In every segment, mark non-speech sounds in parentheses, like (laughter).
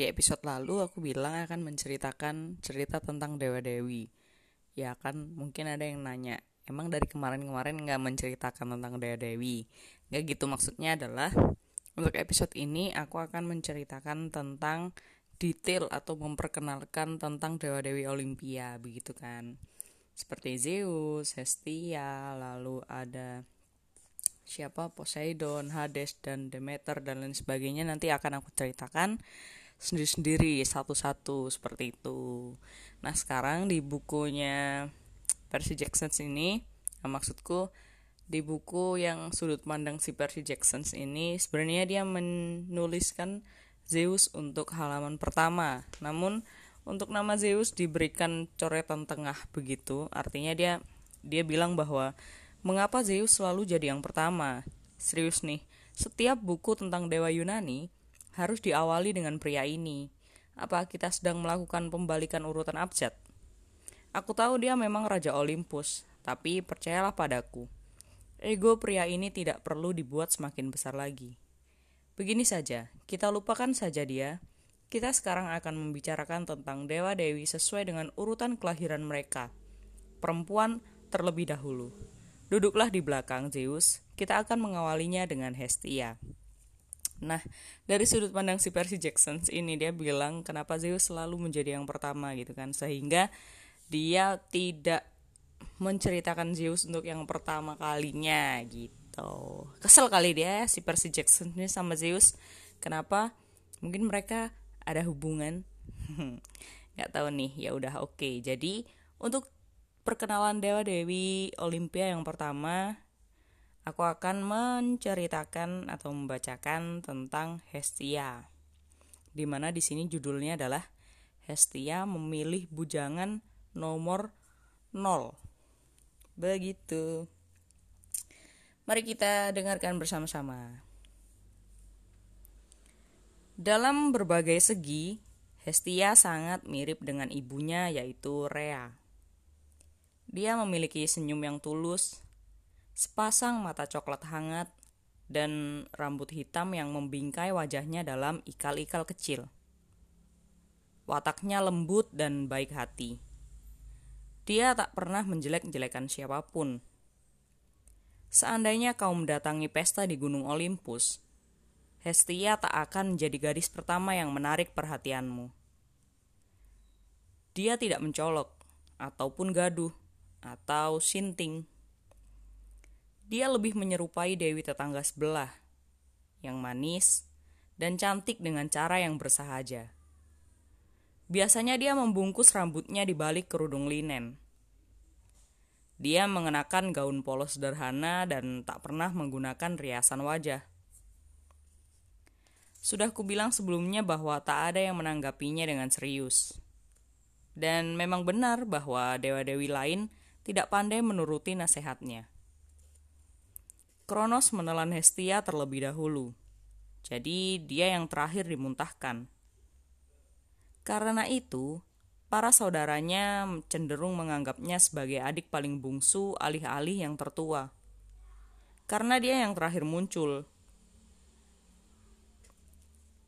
Di episode lalu aku bilang akan menceritakan cerita tentang dewa-dewi. Ya kan mungkin ada yang nanya, emang dari kemarin-kemarin nggak menceritakan tentang dewa-dewi? Nggak gitu maksudnya adalah untuk episode ini aku akan menceritakan tentang detail atau memperkenalkan tentang dewa-dewi Olimpia begitu kan. Seperti Zeus, Hestia, lalu ada siapa Poseidon, Hades dan Demeter dan lain sebagainya nanti akan aku ceritakan sendiri-sendiri satu-satu seperti itu. Nah sekarang di bukunya Percy Jackson ini, nah, maksudku di buku yang sudut pandang si Percy Jackson ini sebenarnya dia menuliskan Zeus untuk halaman pertama. Namun untuk nama Zeus diberikan coretan tengah begitu, artinya dia dia bilang bahwa mengapa Zeus selalu jadi yang pertama. Serius nih, setiap buku tentang dewa Yunani harus diawali dengan pria ini. Apa kita sedang melakukan pembalikan urutan abjad? Aku tahu dia memang Raja Olympus, tapi percayalah padaku. Ego pria ini tidak perlu dibuat semakin besar lagi. Begini saja, kita lupakan saja dia. Kita sekarang akan membicarakan tentang dewa-dewi sesuai dengan urutan kelahiran mereka. Perempuan terlebih dahulu. Duduklah di belakang Zeus, kita akan mengawalinya dengan Hestia. Nah, dari sudut pandang si Percy Jackson ini dia bilang kenapa Zeus selalu menjadi yang pertama gitu kan, sehingga dia tidak menceritakan Zeus untuk yang pertama kalinya gitu. Kesel kali dia si Percy Jackson ini sama Zeus. Kenapa? Mungkin mereka ada hubungan. (laughs) Gak tahu nih. Ya udah oke. Okay. Jadi untuk perkenalan dewa dewi Olympia yang pertama aku akan menceritakan atau membacakan tentang Hestia. Di mana di sini judulnya adalah Hestia memilih bujangan nomor 0. Begitu. Mari kita dengarkan bersama-sama. Dalam berbagai segi, Hestia sangat mirip dengan ibunya yaitu Rea. Dia memiliki senyum yang tulus, sepasang mata coklat hangat, dan rambut hitam yang membingkai wajahnya dalam ikal-ikal kecil. Wataknya lembut dan baik hati. Dia tak pernah menjelek-jelekan siapa pun. Seandainya kau mendatangi pesta di Gunung Olympus, Hestia tak akan menjadi gadis pertama yang menarik perhatianmu. Dia tidak mencolok, ataupun gaduh, atau sinting. Dia lebih menyerupai Dewi tetangga sebelah, yang manis dan cantik dengan cara yang bersahaja. Biasanya dia membungkus rambutnya di balik kerudung linen. Dia mengenakan gaun polos sederhana dan tak pernah menggunakan riasan wajah. Sudah kubilang sebelumnya bahwa tak ada yang menanggapinya dengan serius. Dan memang benar bahwa dewa-dewi lain tidak pandai menuruti nasihatnya. Kronos menelan Hestia terlebih dahulu. Jadi dia yang terakhir dimuntahkan. Karena itu, para saudaranya cenderung menganggapnya sebagai adik paling bungsu alih-alih yang tertua. Karena dia yang terakhir muncul.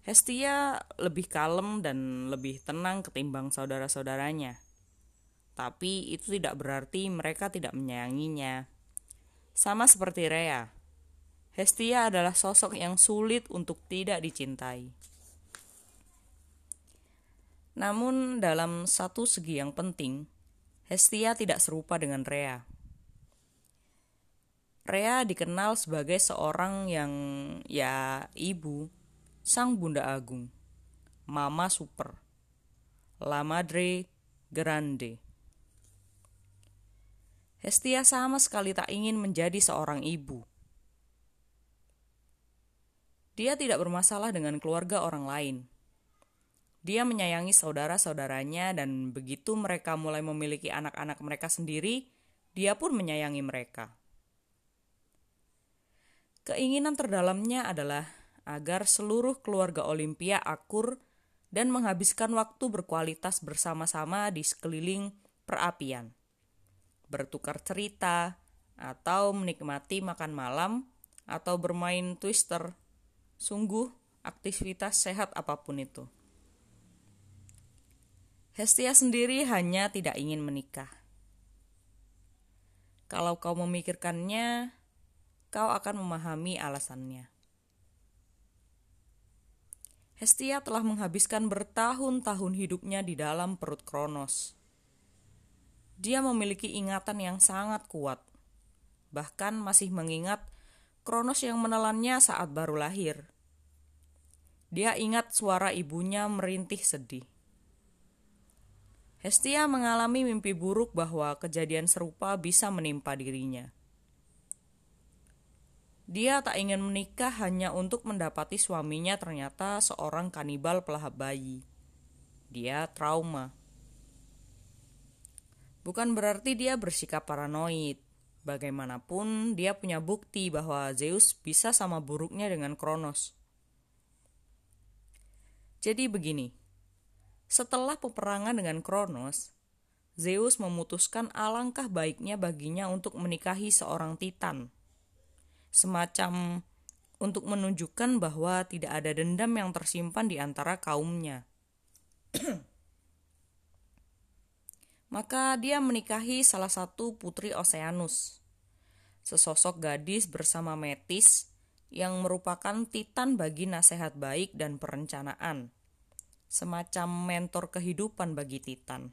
Hestia lebih kalem dan lebih tenang ketimbang saudara-saudaranya. Tapi itu tidak berarti mereka tidak menyayanginya. Sama seperti Rea, Hestia adalah sosok yang sulit untuk tidak dicintai. Namun dalam satu segi yang penting, Hestia tidak serupa dengan Rea. Rea dikenal sebagai seorang yang ya ibu, sang bunda agung, mama super, la madre grande. Hestia sama sekali tak ingin menjadi seorang ibu. Dia tidak bermasalah dengan keluarga orang lain. Dia menyayangi saudara-saudaranya, dan begitu mereka mulai memiliki anak-anak mereka sendiri, dia pun menyayangi mereka. Keinginan terdalamnya adalah agar seluruh keluarga Olimpia akur dan menghabiskan waktu berkualitas bersama-sama di sekeliling perapian bertukar cerita, atau menikmati makan malam, atau bermain twister. Sungguh, aktivitas sehat apa pun itu. Hestia sendiri hanya tidak ingin menikah. Kalau kau memikirkannya, kau akan memahami alasannya. Hestia telah menghabiskan bertahun-tahun hidupnya di dalam perut Kronos. Dia memiliki ingatan yang sangat kuat, bahkan masih mengingat Kronos yang menelannya saat baru lahir. Dia ingat suara ibunya merintih sedih. Hestia mengalami mimpi buruk bahwa kejadian serupa bisa menimpa dirinya. Dia tak ingin menikah hanya untuk mendapati suaminya ternyata seorang kanibal pelahap bayi. Dia trauma. Bukan berarti dia bersikap paranoid. Bagaimanapun, dia punya bukti bahwa Zeus bisa sama buruknya dengan Kronos. Jadi begini, setelah peperangan dengan Kronos, Zeus memutuskan alangkah baiknya baginya untuk menikahi seorang Titan. Semacam untuk menunjukkan bahwa tidak ada dendam yang tersimpan di antara kaumnya. Maka dia menikahi salah satu putri Oceanus, sesosok gadis bersama Metis yang merupakan titan bagi nasihat baik dan perencanaan semacam mentor kehidupan bagi Titan.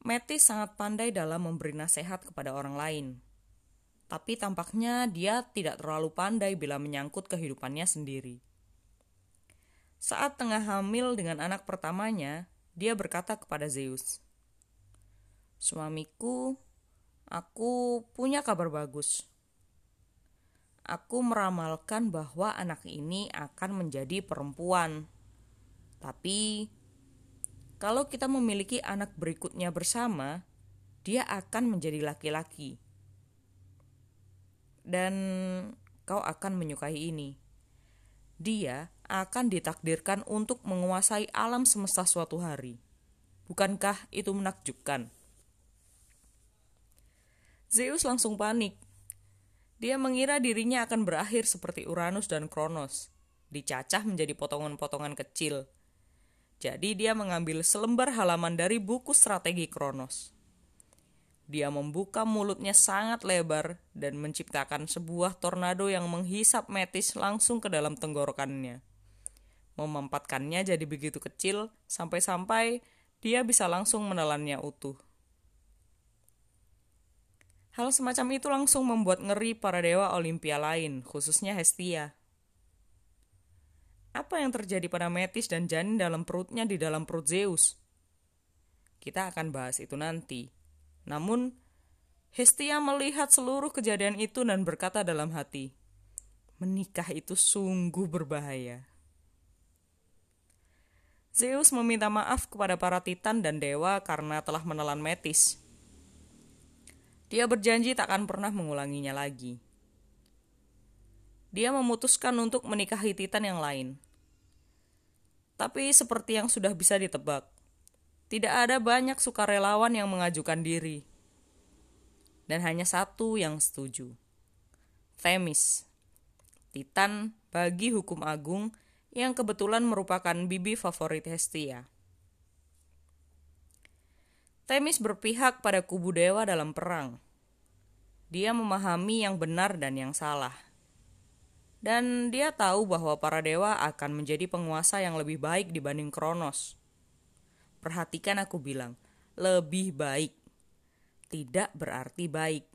Metis sangat pandai dalam memberi nasihat kepada orang lain. Tapi tampaknya dia tidak terlalu pandai bila menyangkut kehidupannya sendiri. Saat tengah hamil dengan anak pertamanya, dia berkata kepada Zeus, "Suamiku, aku punya kabar bagus aku meramalkan bahwa anak ini akan menjadi perempuan. Tapi kalau kita memiliki anak berikutnya bersama, dia akan menjadi laki-laki. Dan kau akan menyukai ini. Dia akan ditakdirkan untuk menguasai alam semesta suatu hari. Bukankah itu menakjubkan? Zeus langsung panik dia mengira dirinya akan berakhir seperti Uranus dan Kronos, dicacah menjadi potongan-potongan kecil. Jadi dia mengambil selembar halaman dari buku strategi Kronos. Dia membuka mulutnya sangat lebar dan menciptakan sebuah tornado yang menghisap Metis langsung ke dalam tenggorokannya. Memempatkannya jadi begitu kecil sampai-sampai dia bisa langsung menelannya utuh. Hal semacam itu langsung membuat ngeri para dewa Olimpia lain, khususnya Hestia. Apa yang terjadi pada Metis dan janin dalam perutnya di dalam perut Zeus? Kita akan bahas itu nanti. Namun, Hestia melihat seluruh kejadian itu dan berkata dalam hati, menikah itu sungguh berbahaya. Zeus meminta maaf kepada para titan dan dewa karena telah menelan Metis. Dia berjanji tak akan pernah mengulanginya lagi. Dia memutuskan untuk menikahi Titan yang lain. Tapi seperti yang sudah bisa ditebak, tidak ada banyak sukarelawan yang mengajukan diri. Dan hanya satu yang setuju. Themis, Titan bagi hukum agung yang kebetulan merupakan bibi favorit Hestia. Temis berpihak pada kubu dewa dalam perang. Dia memahami yang benar dan yang salah. Dan dia tahu bahwa para dewa akan menjadi penguasa yang lebih baik dibanding Kronos. Perhatikan aku bilang, lebih baik. Tidak berarti baik.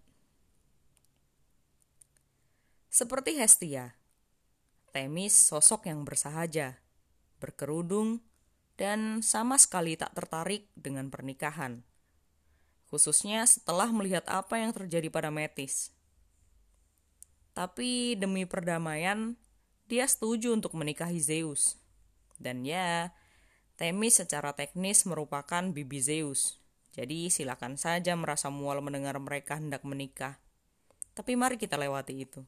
Seperti Hestia, Temis sosok yang bersahaja, berkerudung, dan sama sekali tak tertarik dengan pernikahan. Khususnya setelah melihat apa yang terjadi pada Metis. Tapi demi perdamaian, dia setuju untuk menikahi Zeus. Dan ya, Temis secara teknis merupakan bibi Zeus. Jadi silakan saja merasa mual mendengar mereka hendak menikah. Tapi mari kita lewati itu.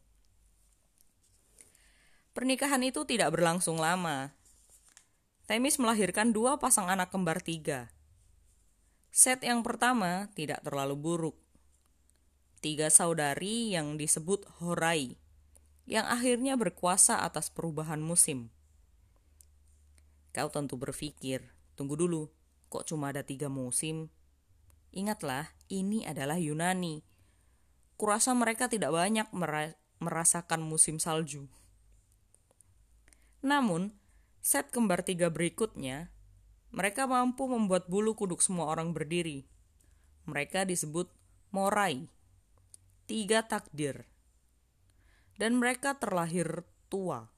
Pernikahan itu tidak berlangsung lama, Temis melahirkan dua pasang anak kembar tiga. Set yang pertama tidak terlalu buruk. Tiga saudari yang disebut Horai, yang akhirnya berkuasa atas perubahan musim. Kau tentu berpikir, Tunggu dulu, kok cuma ada tiga musim? Ingatlah, ini adalah Yunani. Kurasa mereka tidak banyak merasakan musim salju. Namun, set kembar tiga berikutnya, mereka mampu membuat bulu kuduk semua orang berdiri. Mereka disebut Morai, tiga takdir. Dan mereka terlahir tua.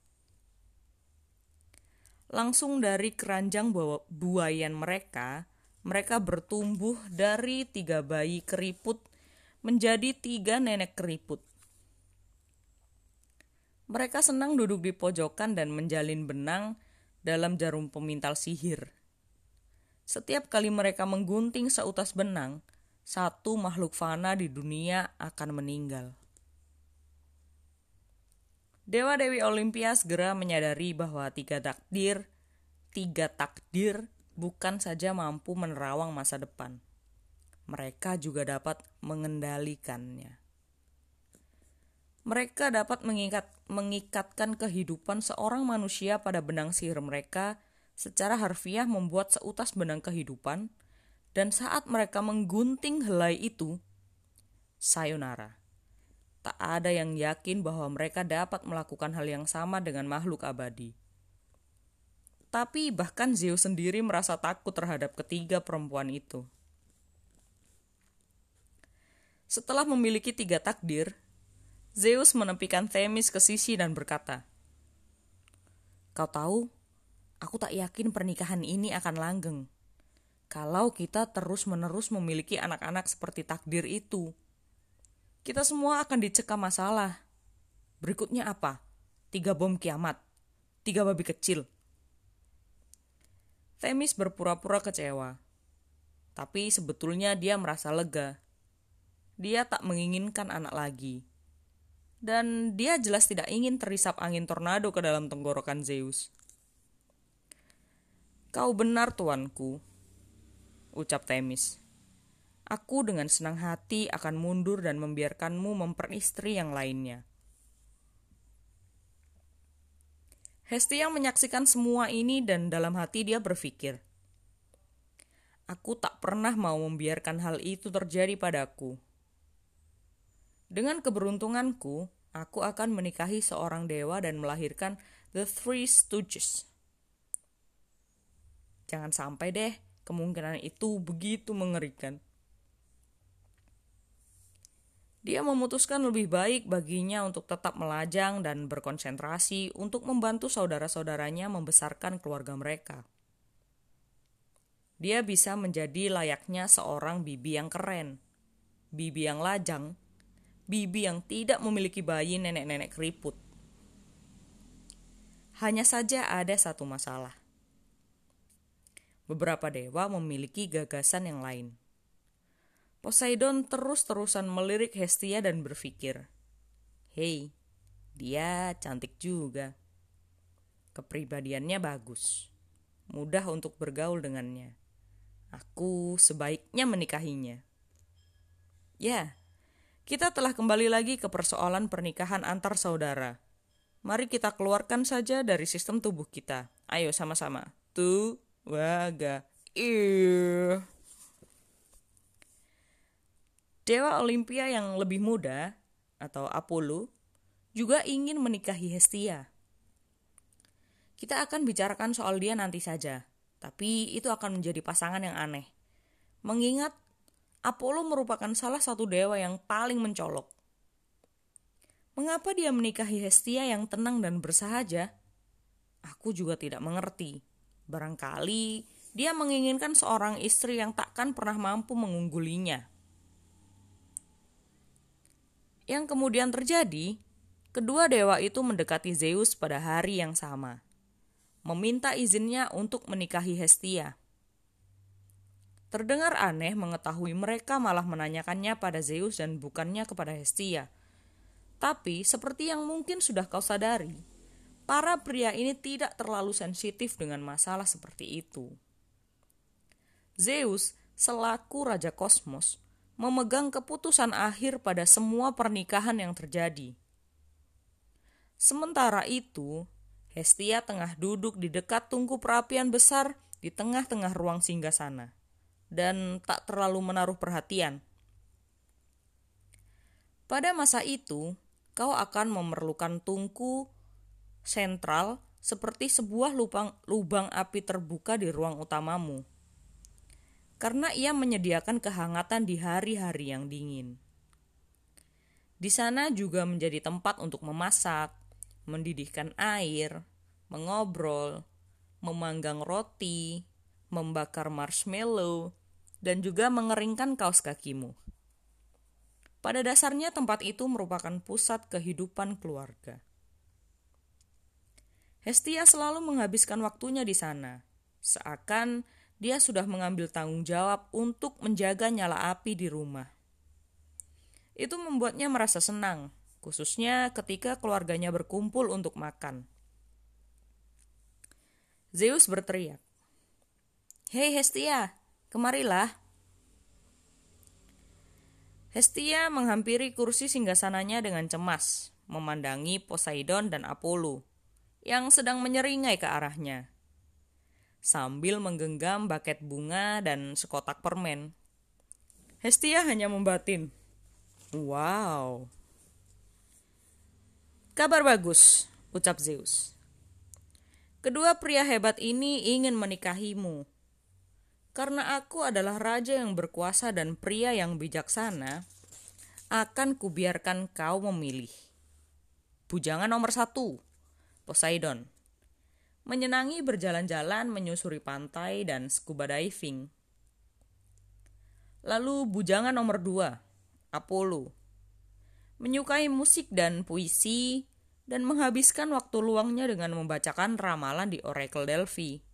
Langsung dari keranjang buayan mereka, mereka bertumbuh dari tiga bayi keriput menjadi tiga nenek keriput. Mereka senang duduk di pojokan dan menjalin benang dalam jarum pemintal sihir. Setiap kali mereka menggunting seutas benang, satu makhluk fana di dunia akan meninggal. Dewa Dewi Olimpia segera menyadari bahwa tiga takdir, tiga takdir bukan saja mampu menerawang masa depan, mereka juga dapat mengendalikannya. Mereka dapat mengikat, mengikatkan kehidupan seorang manusia pada benang sihir mereka secara harfiah membuat seutas benang kehidupan, dan saat mereka menggunting helai itu, sayonara tak ada yang yakin bahwa mereka dapat melakukan hal yang sama dengan makhluk abadi. Tapi bahkan Zeus sendiri merasa takut terhadap ketiga perempuan itu. Setelah memiliki tiga takdir, Zeus menepikan Themis ke sisi dan berkata, Kau tahu, aku tak yakin pernikahan ini akan langgeng. Kalau kita terus-menerus memiliki anak-anak seperti takdir itu, kita semua akan dicekam masalah. Berikutnya apa? Tiga bom kiamat. Tiga babi kecil. Themis berpura-pura kecewa. Tapi sebetulnya dia merasa lega. Dia tak menginginkan anak lagi. Dan dia jelas tidak ingin terisap angin tornado ke dalam tenggorokan Zeus. Kau benar, tuanku, ucap Themis. Aku dengan senang hati akan mundur dan membiarkanmu memperistri yang lainnya. Hestia menyaksikan semua ini dan dalam hati dia berpikir, Aku tak pernah mau membiarkan hal itu terjadi padaku. Dengan keberuntunganku, aku akan menikahi seorang dewa dan melahirkan The Three Stooges. Jangan sampai deh, kemungkinan itu begitu mengerikan. Dia memutuskan lebih baik baginya untuk tetap melajang dan berkonsentrasi untuk membantu saudara-saudaranya membesarkan keluarga mereka. Dia bisa menjadi layaknya seorang bibi yang keren, bibi yang lajang, bibi yang tidak memiliki bayi nenek-nenek keriput. Hanya saja ada satu masalah. Beberapa dewa memiliki gagasan yang lain. Poseidon terus-terusan melirik Hestia dan berpikir, Hei, dia cantik juga. Kepribadiannya bagus. Mudah untuk bergaul dengannya. Aku sebaiknya menikahinya. Ya, kita telah kembali lagi ke persoalan pernikahan antar saudara. Mari kita keluarkan saja dari sistem tubuh kita. Ayo sama-sama. Tu, waga. Dewa Olimpia yang lebih muda, atau Apollo, juga ingin menikahi Hestia. Kita akan bicarakan soal dia nanti saja, tapi itu akan menjadi pasangan yang aneh. Mengingat Apollo merupakan salah satu dewa yang paling mencolok. Mengapa dia menikahi Hestia yang tenang dan bersahaja? Aku juga tidak mengerti. Barangkali dia menginginkan seorang istri yang takkan pernah mampu mengunggulinya. Yang kemudian terjadi, kedua dewa itu mendekati Zeus pada hari yang sama, meminta izinnya untuk menikahi Hestia. Terdengar aneh mengetahui mereka malah menanyakannya pada Zeus dan bukannya kepada Hestia. Tapi, seperti yang mungkin sudah kau sadari, para pria ini tidak terlalu sensitif dengan masalah seperti itu. Zeus, selaku Raja Kosmos, memegang keputusan akhir pada semua pernikahan yang terjadi. Sementara itu, Hestia tengah duduk di dekat tungku perapian besar di tengah-tengah ruang singgah sana dan tak terlalu menaruh perhatian. Pada masa itu, kau akan memerlukan tungku sentral seperti sebuah lubang, lubang api terbuka di ruang utamamu. Karena ia menyediakan kehangatan di hari-hari yang dingin. Di sana juga menjadi tempat untuk memasak, mendidihkan air, mengobrol, memanggang roti, membakar marshmallow, dan juga mengeringkan kaos kakimu. Pada dasarnya tempat itu merupakan pusat kehidupan keluarga. Hestia selalu menghabiskan waktunya di sana, seakan dia sudah mengambil tanggung jawab untuk menjaga nyala api di rumah. Itu membuatnya merasa senang, khususnya ketika keluarganya berkumpul untuk makan. Zeus berteriak, "Hei Hestia, kemarilah!" Hestia menghampiri kursi singgasananya dengan cemas, memandangi Poseidon dan Apollo yang sedang menyeringai ke arahnya. Sambil menggenggam baket bunga dan sekotak permen. Hestia hanya membatin, Wow. Kabar bagus, ucap Zeus. Kedua pria hebat ini ingin menikahimu. Karena aku adalah raja yang berkuasa dan pria yang bijaksana, akan kubiarkan kau memilih. Bujangan nomor satu, Poseidon. Menyenangi berjalan-jalan menyusuri pantai dan scuba diving. Lalu bujangan nomor dua, Apollo. Menyukai musik dan puisi, dan menghabiskan waktu luangnya dengan membacakan ramalan di Oracle Delphi.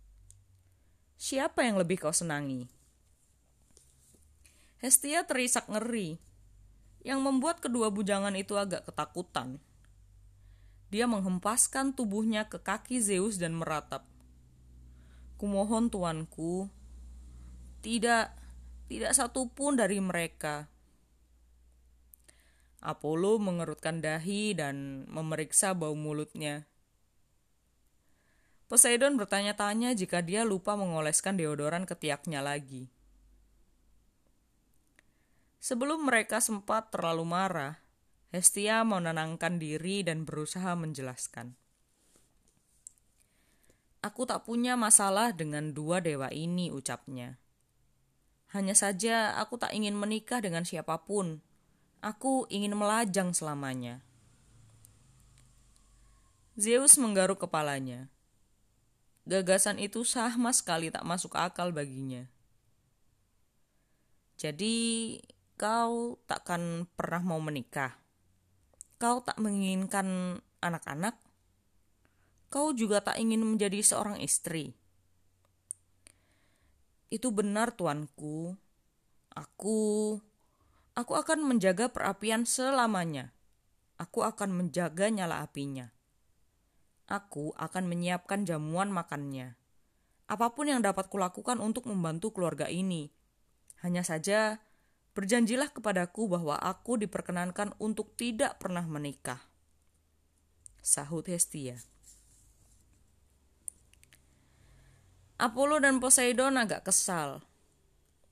Siapa yang lebih kau senangi? Hestia terisak ngeri, yang membuat kedua bujangan itu agak ketakutan. Dia menghempaskan tubuhnya ke kaki Zeus dan meratap. Kumohon tuanku, tidak, tidak satu pun dari mereka Apollo mengerutkan dahi dan memeriksa bau mulutnya. Poseidon bertanya-tanya jika dia lupa mengoleskan deodoran ketiaknya lagi. Sebelum mereka sempat terlalu marah, Hestia menenangkan diri dan berusaha menjelaskan. Aku tak punya masalah dengan dua dewa ini, ucapnya. Hanya saja aku tak ingin menikah dengan siapa pun, Aku ingin melajang selamanya. Zeus menggaruk kepalanya. Gagasan itu sama sekali tak masuk akal baginya. Jadi, kau takkan pernah mau menikah. Kau tak menginginkan anak-anak. Kau juga tak ingin menjadi seorang istri. Itu benar, tuanku. Aku Aku akan menjaga perapian selamanya. Aku akan menjaga nyala apinya. Aku akan menyiapkan jamuan makannya. Apa pun yang dapat kulakukan untuk membantu keluarga ini. Hanya saja, berjanjilah kepadaku bahwa aku diperkenankan untuk tidak pernah menikah. Sahut Hestia. Apollo dan Poseidon agak kesal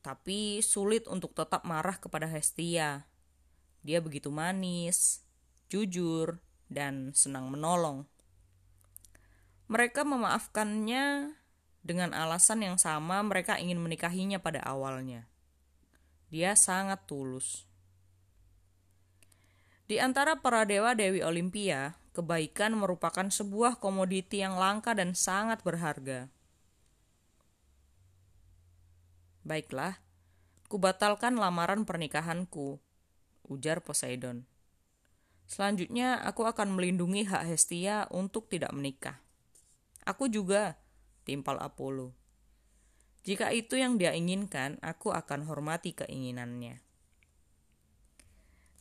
tapi sulit untuk tetap marah kepada Hestia. Dia begitu manis, jujur, dan senang menolong. Mereka memaafkannya dengan alasan yang sama mereka ingin menikahinya pada awalnya. Dia sangat tulus. Di antara para dewa-dewi Olimpia, kebaikan merupakan sebuah komoditi yang langka dan sangat berharga. Baiklah, kubatalkan lamaran pernikahanku, ujar Poseidon. Selanjutnya, aku akan melindungi hak Hestia untuk tidak menikah. Aku juga, timpal Apollo. Jika itu yang dia inginkan, aku akan hormati keinginannya.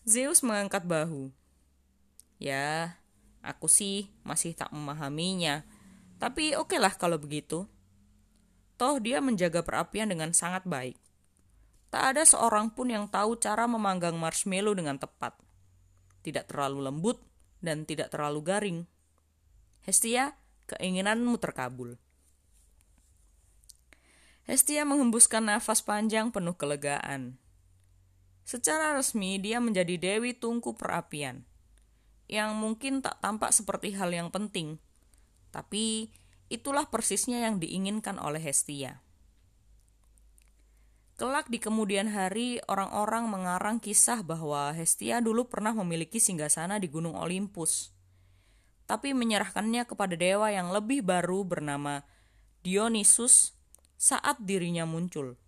Zeus mengangkat bahu. Ya, aku sih masih tak memahaminya. Tapi okelah kalau begitu. Toh dia menjaga perapian dengan sangat baik. Tak ada seorang pun yang tahu cara memanggang marshmallow dengan tepat. Tidak terlalu lembut dan tidak terlalu garing. Hestia, keinginanmu terkabul. Hestia menghembuskan nafas panjang penuh kelegaan. Secara resmi, dia menjadi Dewi Tungku Perapian, yang mungkin tak tampak seperti hal yang penting, tapi itulah persisnya yang diinginkan oleh Hestia. Kelak di kemudian hari, orang-orang mengarang kisah bahwa Hestia dulu pernah memiliki singgasana di Gunung Olympus, tapi menyerahkannya kepada dewa yang lebih baru bernama Dionysus saat dirinya muncul.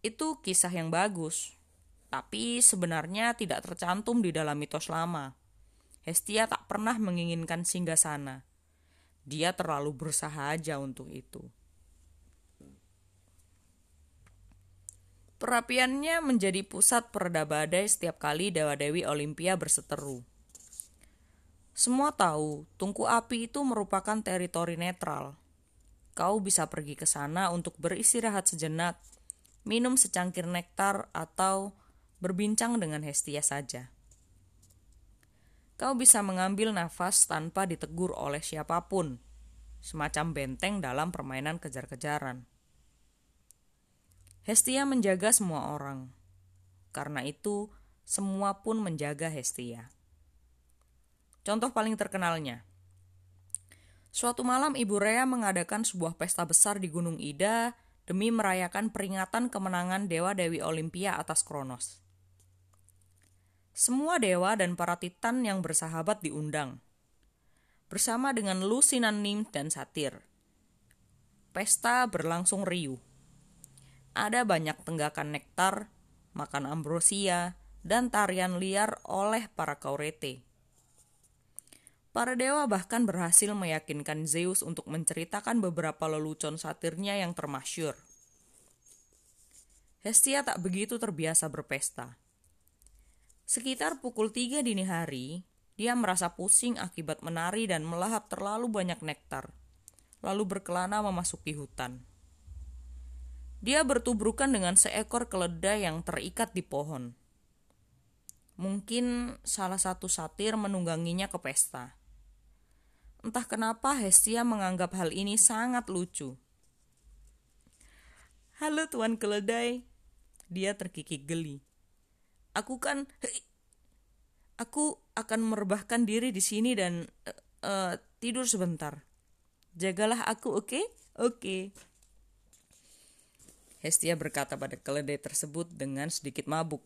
Itu kisah yang bagus, tapi sebenarnya tidak tercantum di dalam mitos lama. Hestia tak pernah menginginkan singgasana. Dia terlalu berusaha aja untuk itu. Perapiannya menjadi pusat pereda badai setiap kali dewa-dewi Olimpia berseteru. Semua tahu, tungku api itu merupakan teritori netral. Kau bisa pergi ke sana untuk beristirahat sejenak, minum secangkir nektar, atau berbincang dengan Hestia saja. Kau bisa mengambil nafas tanpa ditegur oleh siapa pun, semacam benteng dalam permainan kejar-kejaran. Hestia menjaga semua orang. Karena itu, semua pun menjaga Hestia. Contoh paling terkenalnya. Suatu malam Ibu Rea mengadakan sebuah pesta besar di Gunung Ida demi merayakan peringatan kemenangan Dewa Dewi Olimpia atas Kronos. Semua dewa dan para titan yang bersahabat diundang, bersama dengan Lusinan Nim dan Satir. Pesta berlangsung riuh ada banyak tenggakan nektar, makan ambrosia, dan tarian liar oleh para kaurete. Para dewa bahkan berhasil meyakinkan Zeus untuk menceritakan beberapa lelucon satirnya yang termasyur. Hestia tak begitu terbiasa berpesta. Sekitar pukul tiga dini hari, dia merasa pusing akibat menari dan melahap terlalu banyak nektar, lalu berkelana memasuki hutan. Dia bertubrukan dengan seekor keledai yang terikat di pohon. Mungkin salah satu satir menungganginya ke pesta. Entah kenapa Hestia menganggap hal ini sangat lucu. Halo Tuan Keledai, dia terkikik geli. Aku kan, aku akan merebahkan diri di sini dan uh, uh, tidur sebentar. Jagalah aku, oke? Okay? Oke. Okay. Hestia berkata pada keledai tersebut dengan sedikit mabuk.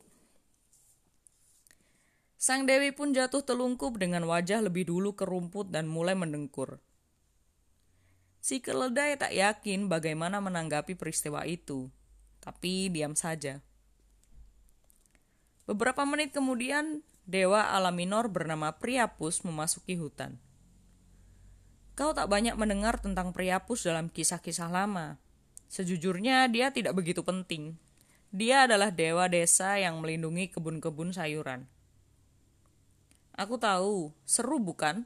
Sang Dewi pun jatuh telungkup dengan wajah lebih dulu ke rumput dan mulai mendengkur. Si keledai tak yakin bagaimana menanggapi peristiwa itu, tapi diam saja. Beberapa menit kemudian, dewa alam minor bernama Priapus memasuki hutan. Kau tak banyak mendengar tentang Priapus dalam kisah-kisah lama, Sejujurnya dia tidak begitu penting. Dia adalah dewa desa yang melindungi kebun-kebun sayuran. Aku tahu, seru bukan?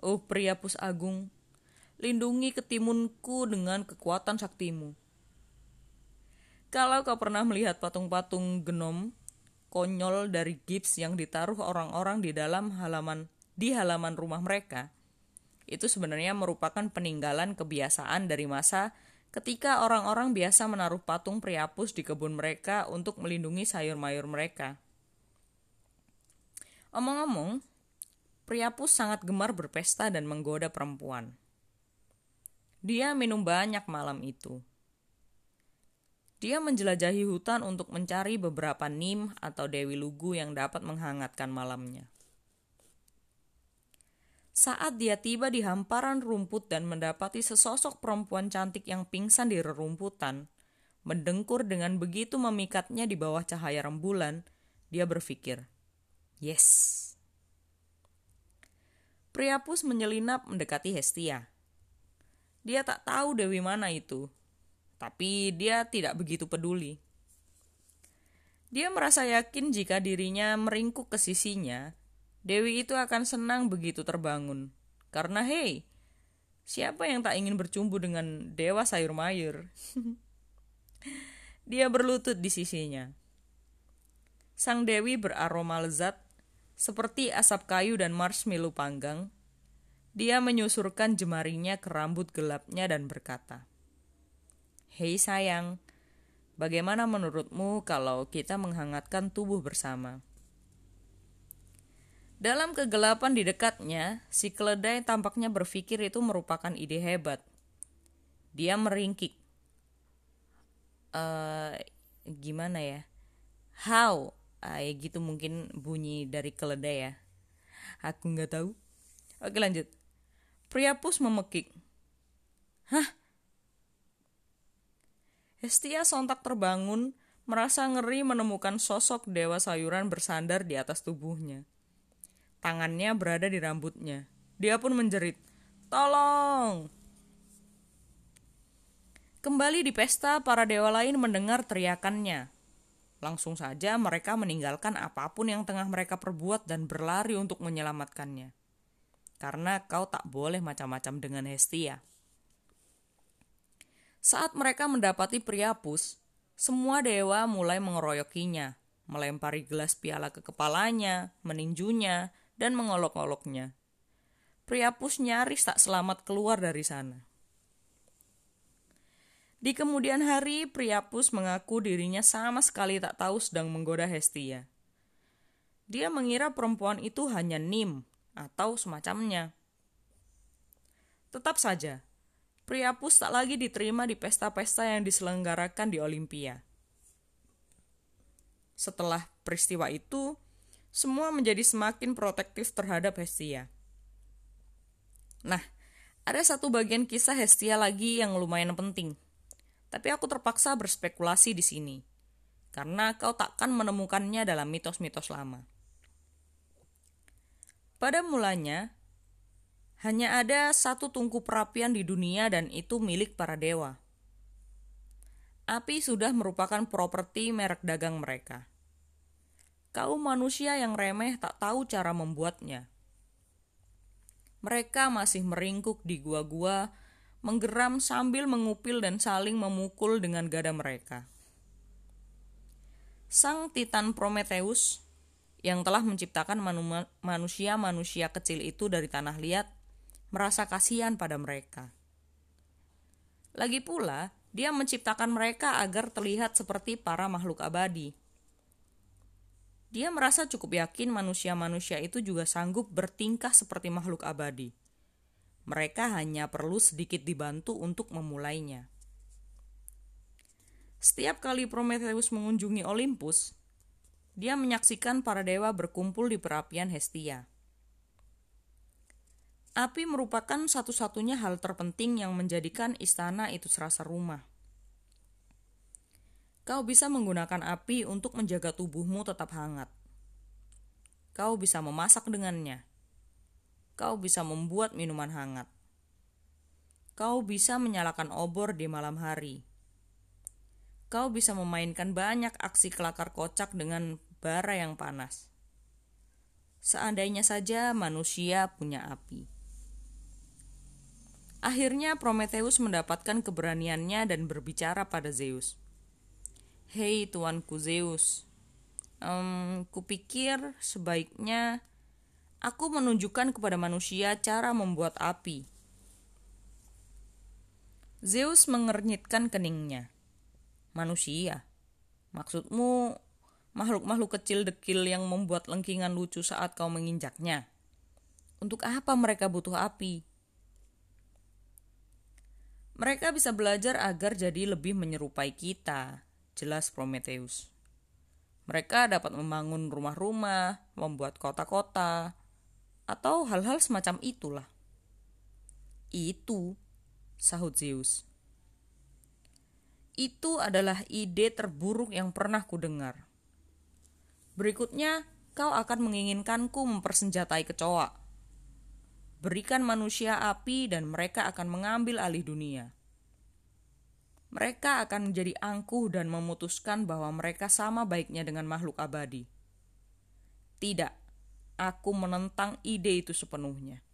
Oh Priapus Agung, lindungi ketimunku dengan kekuatan saktimu. Kalau kau pernah melihat patung-patung genom konyol dari gips yang ditaruh orang-orang di dalam halaman di halaman rumah mereka, itu sebenarnya merupakan peninggalan kebiasaan dari masa ketika orang-orang biasa menaruh patung Priapus di kebun mereka untuk melindungi sayur mayur mereka. Omong-omong, Priapus sangat gemar berpesta dan menggoda perempuan. Dia minum banyak malam itu. Dia menjelajahi hutan untuk mencari beberapa nim atau dewi lugu yang dapat menghangatkan malamnya. Saat dia tiba di hamparan rumput dan mendapati sesosok perempuan cantik yang pingsan di rerumputan, mendengkur dengan begitu memikatnya di bawah cahaya rembulan, dia berpikir, "Yes." Priapus menyelinap mendekati Hestia. Dia tak tahu dewi mana itu, tapi dia tidak begitu peduli. Dia merasa yakin jika dirinya meringkuk ke sisinya, Dewi itu akan senang begitu terbangun. Karena hei, siapa yang tak ingin bercumbu dengan dewa sayur mayur? (laughs) Dia berlutut di sisinya. Sang Dewi beraroma lezat, seperti asap kayu dan marshmallow panggang. Dia menyusurkan jemarinya ke rambut gelapnya dan berkata, Hei sayang, bagaimana menurutmu kalau kita menghangatkan tubuh bersama? Dalam kegelapan di dekatnya, si keledai tampaknya berpikir itu merupakan ide hebat. Dia meringkik. Uh, gimana ya? How? Uh, gitu mungkin bunyi dari keledai ya. Aku nggak tahu. Oke lanjut. Priapus memekik. Hah? Hestia sontak terbangun, merasa ngeri menemukan sosok dewa sayuran bersandar di atas tubuhnya. Tangannya berada di rambutnya. Dia pun menjerit, "Tolong!" Kembali di pesta, para dewa lain mendengar teriakannya. Langsung saja mereka meninggalkan apa pun yang tengah mereka perbuat dan berlari untuk menyelamatkannya. Karena kau tak boleh macam-macam dengan Hestia. Saat mereka mendapati Priapus, semua dewa mulai mengeroyokinya, melempari gelas piala ke kepalanya, meninjunya, dan mengolok-oloknya. Priapus nyaris tak selamat keluar dari sana. Di kemudian hari, Priapus mengaku dirinya sama sekali tak tahu sedang menggoda Hestia. Dia mengira perempuan itu hanya Nim atau semacamnya. Tetap saja, Priapus tak lagi diterima di pesta-pesta yang diselenggarakan di Olimpia. Setelah peristiwa itu, semua menjadi semakin protektif terhadap Hestia. Nah, ada satu bagian kisah Hestia lagi yang lumayan penting. Tapi aku terpaksa berspekulasi di sini. Karena kau takkan menemukannya dalam mitos-mitos lama. Pada mulanya, hanya ada satu tungku perapian di dunia dan itu milik para dewa. Api sudah merupakan properti merek dagang mereka. Kaum manusia yang remeh tak tahu cara membuatnya. Mereka masih meringkuk di gua-gua, menggeram sambil mengupil dan saling memukul dengan gada mereka. Sang Titan Prometheus yang telah menciptakan manusia-manusia kecil itu dari tanah liat merasa kasihan pada mereka. Lagi pula, dia menciptakan mereka agar terlihat seperti para makhluk abadi. Dia merasa cukup yakin manusia-manusia itu juga sanggup bertingkah seperti makhluk abadi. Mereka hanya perlu sedikit dibantu untuk memulainya. Setiap kali Prometheus mengunjungi Olympus, dia menyaksikan para dewa berkumpul di perapian Hestia. Api merupakan satu-satunya hal terpenting yang menjadikan istana itu serasa rumah. Kau bisa menggunakan api untuk menjaga tubuhmu tetap hangat. Kau bisa memasak dengannya. Kau bisa membuat minuman hangat. Kau bisa menyalakan obor di malam hari. Kau bisa memainkan banyak aksi kelakar kocak dengan bara yang panas. Seandainya saja manusia punya api. Akhirnya Prometheus mendapatkan keberaniannya dan berbicara pada Zeus. Hei tuanku Zeus, um, kupikir sebaiknya aku menunjukkan kepada manusia cara membuat api. Zeus mengernyitkan keningnya. Manusia? Maksudmu makhluk-makhluk kecil dekil yang membuat lengkingan lucu saat kau menginjaknya? Untuk apa mereka butuh api? Mereka bisa belajar agar jadi lebih menyerupai kita, jelas Prometheus. Mereka dapat membangun rumah-rumah, membuat kota-kota, atau hal-hal semacam itulah. Itu, sahut Zeus. Itu adalah ide terburuk yang pernah kudengar. Berikutnya, kau akan menginginkanku mempersenjatai kecoa berikan manusia api dan mereka akan mengambil alih dunia. Mereka akan menjadi angkuh dan memutuskan bahwa mereka sama baiknya dengan makhluk abadi. Tidak, aku menentang ide itu sepenuhnya.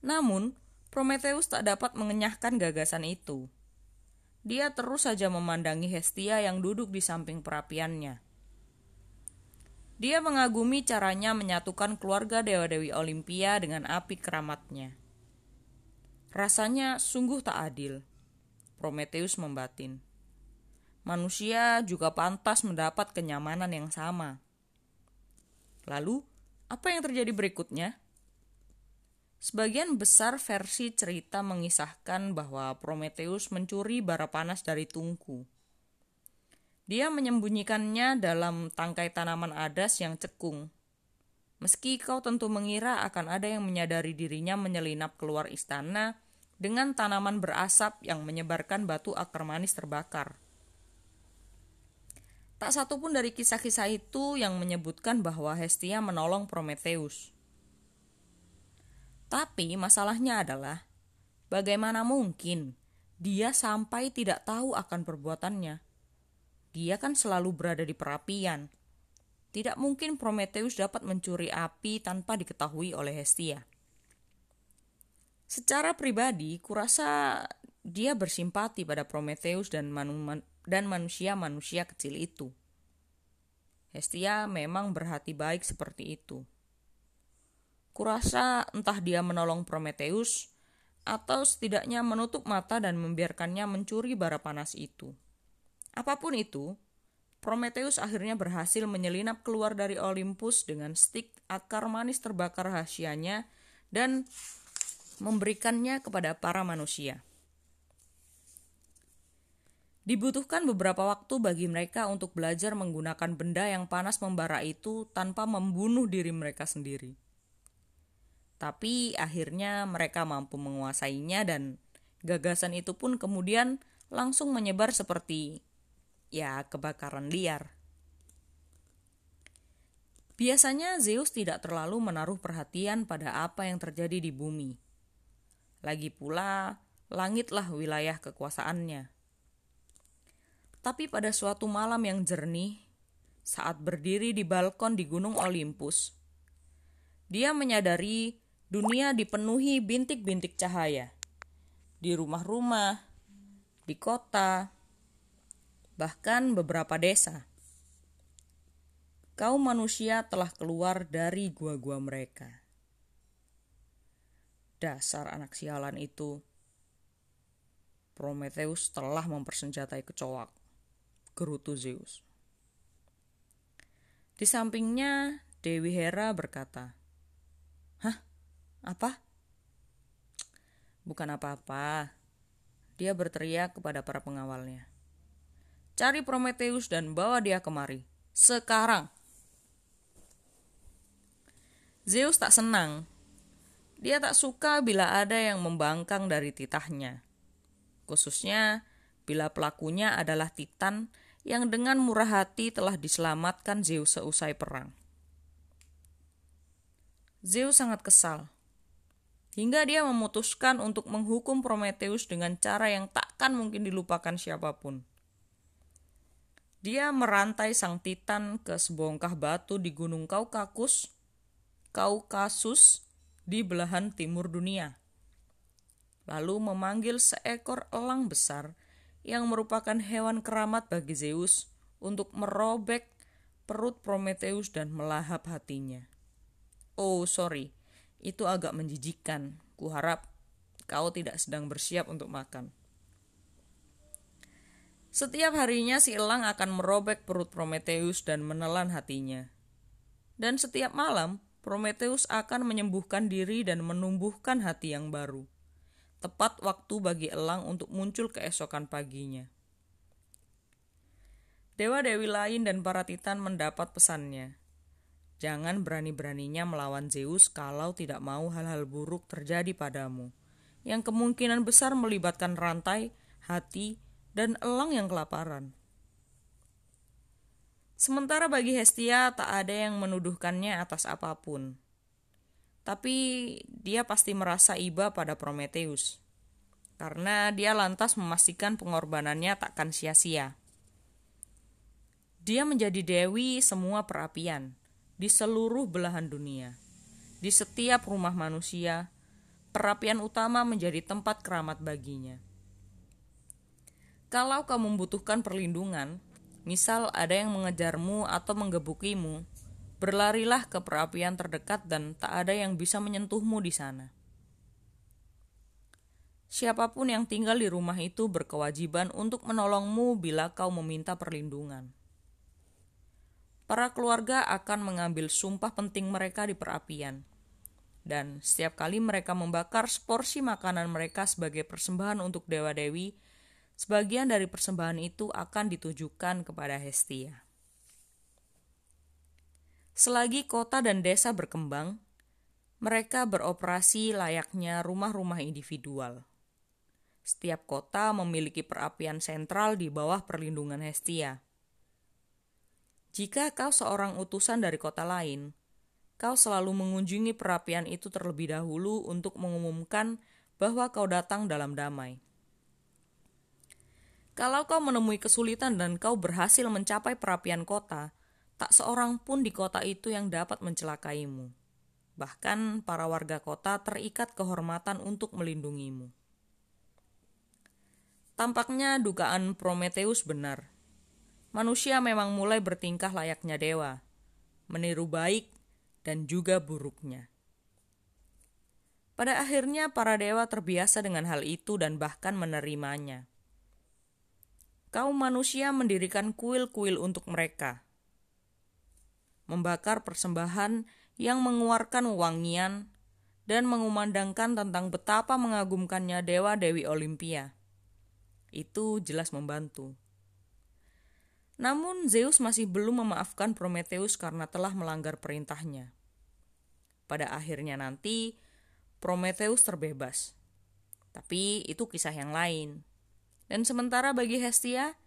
Namun, Prometheus tak dapat mengenyahkan gagasan itu. Dia terus saja memandangi Hestia yang duduk di samping perapiannya. Dia mengagumi caranya menyatukan keluarga dewa-dewi Olimpia dengan api keramatnya. Rasanya sungguh tak adil. Prometheus membatin. Manusia juga pantas mendapat kenyamanan yang sama. Lalu, apa yang terjadi berikutnya? Sebagian besar versi cerita mengisahkan bahwa Prometheus mencuri bara panas dari tungku. Dia menyembunyikannya dalam tangkai tanaman adas yang cekung. Meski kau tentu mengira akan ada yang menyadari dirinya menyelinap keluar istana dengan tanaman berasap yang menyebarkan batu akar manis terbakar. Tak satu pun dari kisah-kisah itu yang menyebutkan bahwa Hestia menolong Prometheus. Tapi masalahnya adalah bagaimana mungkin dia sampai tidak tahu akan perbuatannya. Dia kan selalu berada di perapian. Tidak mungkin Prometheus dapat mencuri api tanpa diketahui oleh Hestia. Secara pribadi, kurasa dia bersimpati pada Prometheus dan, dan manusia-manusia kecil itu. Hestia memang berhati baik seperti itu. Kurasa entah dia menolong Prometheus atau setidaknya menutup mata dan membiarkannya mencuri bara panas itu. Apa pun itu, Prometheus akhirnya berhasil menyelinap keluar dari Olympus dengan stik akar manis terbakar rahasianya dan memberikannya kepada para manusia. Dibutuhkan beberapa waktu bagi mereka untuk belajar menggunakan benda yang panas membara itu tanpa membunuh diri mereka sendiri. Tapi akhirnya mereka mampu menguasainya dan gagasan itu pun kemudian langsung menyebar seperti ya kebakaran liar. Biasanya Zeus tidak terlalu menaruh perhatian pada apa yang terjadi di bumi. Lagi pula, langitlah wilayah kekuasaannya. Tapi pada suatu malam yang jernih, saat berdiri di balkon di Gunung Olympus, dia menyadari Dunia dipenuhi bintik-bintik cahaya. Di rumah-rumah, di kota, bahkan beberapa desa. Kaum manusia telah keluar dari gua-gua mereka. Dasar anak sialan itu. Prometheus telah mempersenjatai kecoak. Gerutu Zeus. Di sampingnya, Dewi Hera berkata, Hah? Apa? Bukan apa-apa. Dia berteriak kepada para pengawalnya. Cari Prometheus dan bawa dia kemari. Sekarang. Zeus tak senang. Dia tak suka bila ada yang membangkang dari titahnya. Khususnya bila pelakunya adalah Titan yang dengan murah hati telah diselamatkan Zeus seusai perang. Zeus sangat kesal hingga dia memutuskan untuk menghukum Prometheus dengan cara yang takkan mungkin dilupakan siapa pun. Dia merantai sang Titan ke sebongkah batu di Gunung Kaukakus, Kaukasus di belahan timur dunia. Lalu memanggil seekor elang besar yang merupakan hewan keramat bagi Zeus untuk merobek perut Prometheus dan melahap hatinya. Oh, sorry itu agak menjijikkan. Kuharap kau tidak sedang bersiap untuk makan. Setiap harinya si elang akan merobek perut Prometheus dan menelan hatinya. Dan setiap malam, Prometheus akan menyembuhkan diri dan menumbuhkan hati yang baru. Tepat waktu bagi elang untuk muncul keesokan paginya. Dewa-dewi lain dan para titan mendapat pesannya. Jangan berani-beraninya melawan Zeus kalau tidak mau hal-hal buruk terjadi padamu, yang kemungkinan besar melibatkan rantai, hati, dan elang yang kelaparan. Sementara bagi Hestia tak ada yang menuduhkannya atas apa pun. Tapi dia pasti merasa iba pada Prometheus. Karena dia lantas memastikan pengorbanannya takkan sia-sia. Dia menjadi dewi semua perapian di seluruh belahan dunia. Di setiap rumah manusia, perapian utama menjadi tempat keramat baginya. Kalau kau membutuhkan perlindungan, misal ada yang mengejarmu atau menggebukimu, berlarilah ke perapian terdekat dan tak ada yang bisa menyentuhmu di sana. Siapa pun yang tinggal di rumah itu berkewajiban untuk menolongmu bila kau meminta perlindungan. Para keluarga akan mengambil sumpah penting mereka di perapian. Dan setiap kali mereka membakar seporsi makanan mereka sebagai persembahan untuk dewa-dewi, sebagian dari persembahan itu akan ditujukan kepada Hestia. Selagi kota dan desa berkembang, mereka beroperasi layaknya rumah-rumah individual. Setiap kota memiliki perapian sentral di bawah perlindungan Hestia. Jika kau seorang utusan dari kota lain, kau selalu mengunjungi perapian itu terlebih dahulu untuk mengumumkan bahwa kau datang dalam damai. Kalau kau menemui kesulitan dan kau berhasil mencapai perapian kota, tak seorang pun di kota itu yang dapat mencelakaimu. Bahkan para warga kota terikat kehormatan untuk melindungimu. Tampaknya dugaan Prometheus benar. Manusia memang mulai bertingkah layaknya dewa, meniru baik dan juga buruknya. Pada akhirnya, para dewa terbiasa dengan hal itu dan bahkan menerimanya. Kaum manusia mendirikan kuil-kuil untuk mereka, membakar persembahan yang mengeluarkan wangian, dan mengumandangkan tentang betapa mengagumkannya dewa-dewi Olimpia itu jelas membantu. Namun Zeus masih belum memaafkan Prometheus karena telah melanggar perintahnya. Pada akhirnya nanti, Prometheus terbebas. Tapi itu kisah yang lain. Dan sementara bagi Hestia,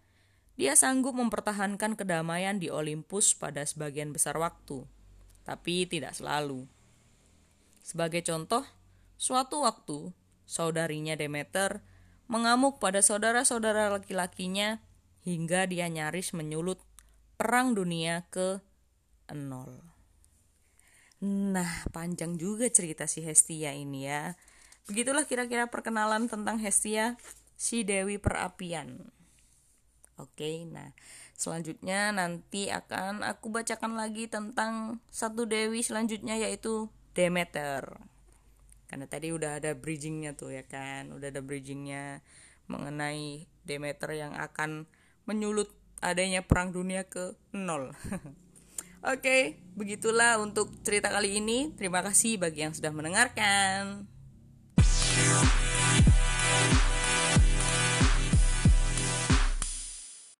dia sanggup mempertahankan kedamaian di Olympus pada sebagian besar waktu, tapi tidak selalu. Sebagai contoh, suatu waktu, saudarinya Demeter mengamuk pada saudara-saudara laki-lakinya hingga dia nyaris menyulut perang dunia ke nol. Nah, panjang juga cerita si Hestia ini ya. Begitulah kira-kira perkenalan tentang Hestia, si Dewi Perapian. Oke, nah selanjutnya nanti akan aku bacakan lagi tentang satu dewi selanjutnya yaitu Demeter karena tadi udah ada bridgingnya tuh ya kan udah ada bridgingnya mengenai Demeter yang akan menyulut adanya perang dunia ke nol (laughs) Oke, begitulah untuk cerita kali ini. Terima kasih bagi yang sudah mendengarkan.